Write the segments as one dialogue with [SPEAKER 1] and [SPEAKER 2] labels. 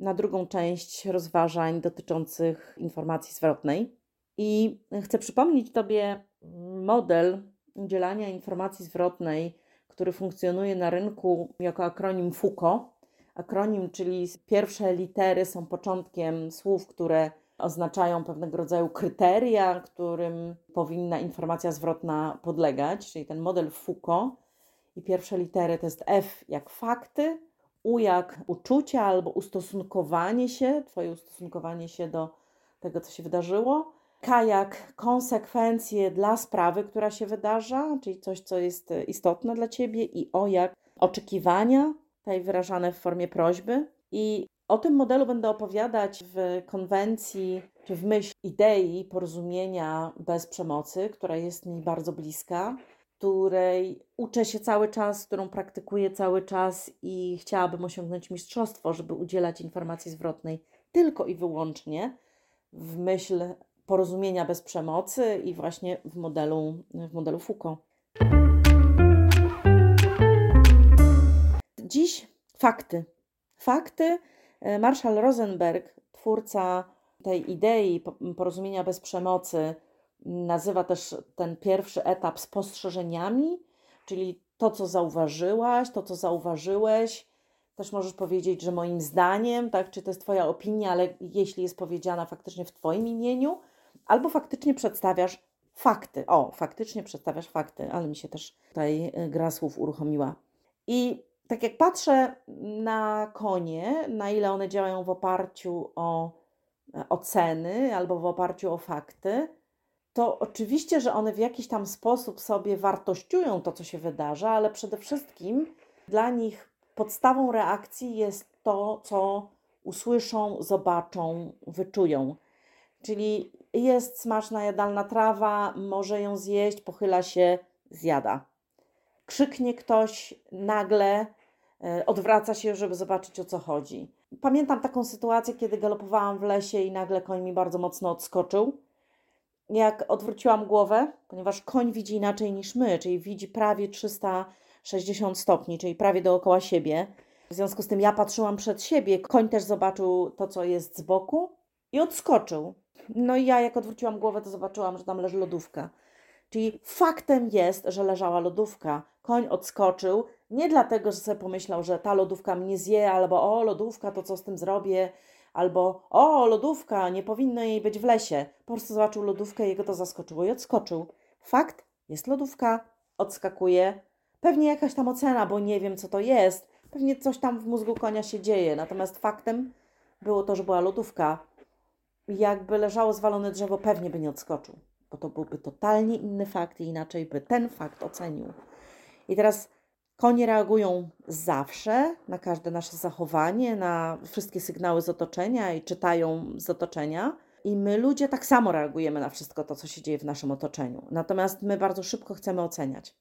[SPEAKER 1] na drugą część rozważań dotyczących informacji zwrotnej. I chcę przypomnieć Tobie model udzielania informacji zwrotnej, który funkcjonuje na rynku jako akronim FUKO. Akronim, czyli pierwsze litery są początkiem słów, które oznaczają pewnego rodzaju kryteria, którym powinna informacja zwrotna podlegać, czyli ten model FUKO. I pierwsze litery to jest F jak fakty, u jak uczucia albo ustosunkowanie się, Twoje ustosunkowanie się do tego, co się wydarzyło. K jak konsekwencje dla sprawy, która się wydarza, czyli coś, co jest istotne dla Ciebie. I O jak oczekiwania, tutaj wyrażane w formie prośby. I o tym modelu będę opowiadać w konwencji, czy w myśl idei porozumienia bez przemocy, która jest mi bardzo bliska której uczę się cały czas, którą praktykuję cały czas i chciałabym osiągnąć mistrzostwo, żeby udzielać informacji zwrotnej tylko i wyłącznie w myśl porozumienia bez przemocy i właśnie w modelu, w modelu Foucault. Dziś fakty. Fakty. Marshall Rosenberg, twórca tej idei porozumienia bez przemocy, nazywa też ten pierwszy etap spostrzeżeniami, czyli to, co zauważyłaś, to, co zauważyłeś. Też możesz powiedzieć, że moim zdaniem, tak, czy to jest Twoja opinia, ale jeśli jest powiedziana faktycznie w Twoim imieniu, albo faktycznie przedstawiasz fakty. O, faktycznie przedstawiasz fakty, ale mi się też tutaj y, gra słów uruchomiła. I tak jak patrzę na konie, na ile one działają w oparciu o e, oceny albo w oparciu o fakty, to oczywiście, że one w jakiś tam sposób sobie wartościują to, co się wydarza, ale przede wszystkim dla nich podstawą reakcji jest to, co usłyszą, zobaczą, wyczują. Czyli jest smaczna, jadalna trawa, może ją zjeść, pochyla się, zjada. Krzyknie ktoś nagle, e, odwraca się, żeby zobaczyć o co chodzi. Pamiętam taką sytuację, kiedy galopowałam w lesie i nagle koń mi bardzo mocno odskoczył jak odwróciłam głowę, ponieważ koń widzi inaczej niż my, czyli widzi prawie 360 stopni, czyli prawie dookoła siebie. W związku z tym ja patrzyłam przed siebie, koń też zobaczył to, co jest z boku i odskoczył. No i ja, jak odwróciłam głowę, to zobaczyłam, że tam leży lodówka. Czyli faktem jest, że leżała lodówka. Koń odskoczył, nie dlatego, że sobie pomyślał, że ta lodówka mnie zje, albo o, lodówka, to co z tym zrobię, Albo o, lodówka, nie powinno jej być w lesie. Po prostu zobaczył lodówkę jego to zaskoczyło i odskoczył. Fakt, jest lodówka, odskakuje. Pewnie jakaś tam ocena, bo nie wiem co to jest. Pewnie coś tam w mózgu konia się dzieje. Natomiast faktem było to, że była lodówka. Jakby leżało zwalone drzewo, pewnie by nie odskoczył, bo to byłby totalnie inny fakt i inaczej by ten fakt ocenił. I teraz Konie reagują zawsze na każde nasze zachowanie, na wszystkie sygnały z otoczenia i czytają z otoczenia. I my ludzie tak samo reagujemy na wszystko to, co się dzieje w naszym otoczeniu. Natomiast my bardzo szybko chcemy oceniać.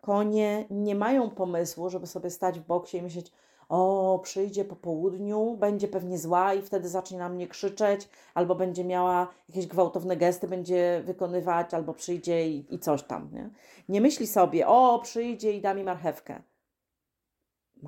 [SPEAKER 1] Konie nie mają pomysłu, żeby sobie stać w boksie i myśleć, o, przyjdzie po południu, będzie pewnie zła i wtedy zacznie na mnie krzyczeć, albo będzie miała jakieś gwałtowne gesty, będzie wykonywać, albo przyjdzie i, i coś tam. Nie? nie myśli sobie, o, przyjdzie i da mi marchewkę.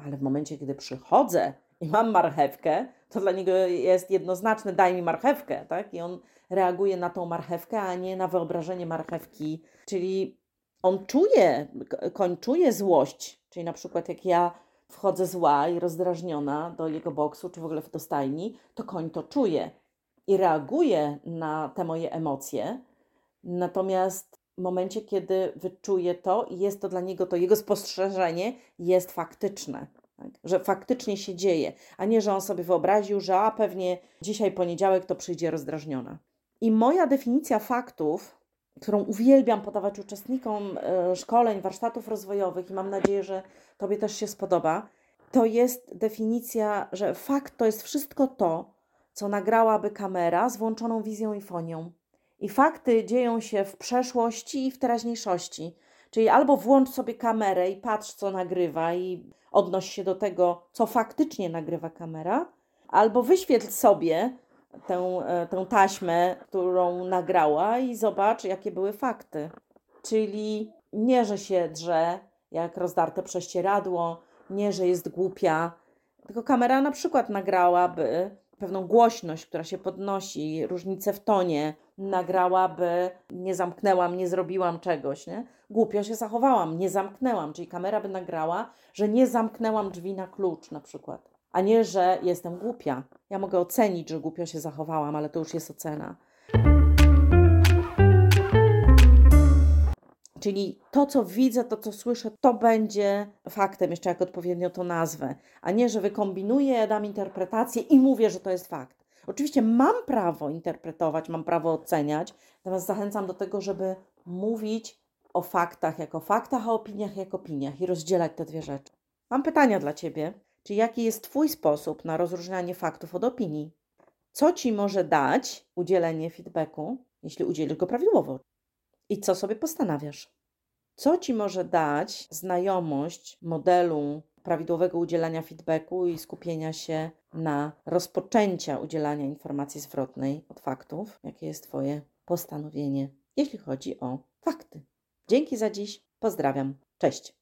[SPEAKER 1] Ale w momencie, kiedy przychodzę i mam marchewkę, to dla niego jest jednoznaczne, daj mi marchewkę, tak? I on reaguje na tą marchewkę, a nie na wyobrażenie marchewki. Czyli on czuje, koń czuje złość. Czyli na przykład jak ja wchodzę zła i rozdrażniona do jego boksu, czy w ogóle do stajni, to koń to czuje i reaguje na te moje emocje. Natomiast w momencie, kiedy wyczuje to i jest to dla niego, to jego spostrzeżenie jest faktyczne. Tak? Że faktycznie się dzieje, a nie, że on sobie wyobraził, że a pewnie dzisiaj poniedziałek to przyjdzie rozdrażniona. I moja definicja faktów którą uwielbiam podawać uczestnikom e, szkoleń, warsztatów rozwojowych i mam nadzieję, że Tobie też się spodoba, to jest definicja, że fakt to jest wszystko to, co nagrałaby kamera z włączoną wizją i fonią. I fakty dzieją się w przeszłości i w teraźniejszości. Czyli albo włącz sobie kamerę i patrz, co nagrywa, i odnoś się do tego, co faktycznie nagrywa kamera, albo wyświetl sobie tę, e, tę taśmę, którą nagrała, i zobacz, jakie były fakty. Czyli nie, że się drze, jak rozdarte prześcieradło, nie, że jest głupia, tylko kamera na przykład nagrałaby pewną głośność, która się podnosi, różnicę w tonie, nagrałaby, nie zamknęłam, nie zrobiłam czegoś, nie? Głupio się zachowałam, nie zamknęłam, czyli kamera by nagrała, że nie zamknęłam drzwi na klucz na przykład, a nie, że jestem głupia. Ja mogę ocenić, że głupio się zachowałam, ale to już jest ocena. Czyli to, co widzę, to, co słyszę, to będzie faktem, jeszcze jak odpowiednio to nazwę, a nie, że wykombinuję, dam interpretację i mówię, że to jest fakt. Oczywiście mam prawo interpretować, mam prawo oceniać, natomiast zachęcam do tego, żeby mówić o faktach jako faktach, a opiniach jako opiniach i rozdzielać te dwie rzeczy. Mam pytania dla Ciebie. Czy jaki jest Twój sposób na rozróżnianie faktów od opinii? Co Ci może dać udzielenie feedbacku, jeśli udzielisz go prawidłowo? I co sobie postanawiasz? Co Ci może dać znajomość modelu prawidłowego udzielania feedbacku i skupienia się na rozpoczęcia udzielania informacji zwrotnej od faktów? Jakie jest Twoje postanowienie, jeśli chodzi o fakty? Dzięki za dziś. Pozdrawiam. Cześć.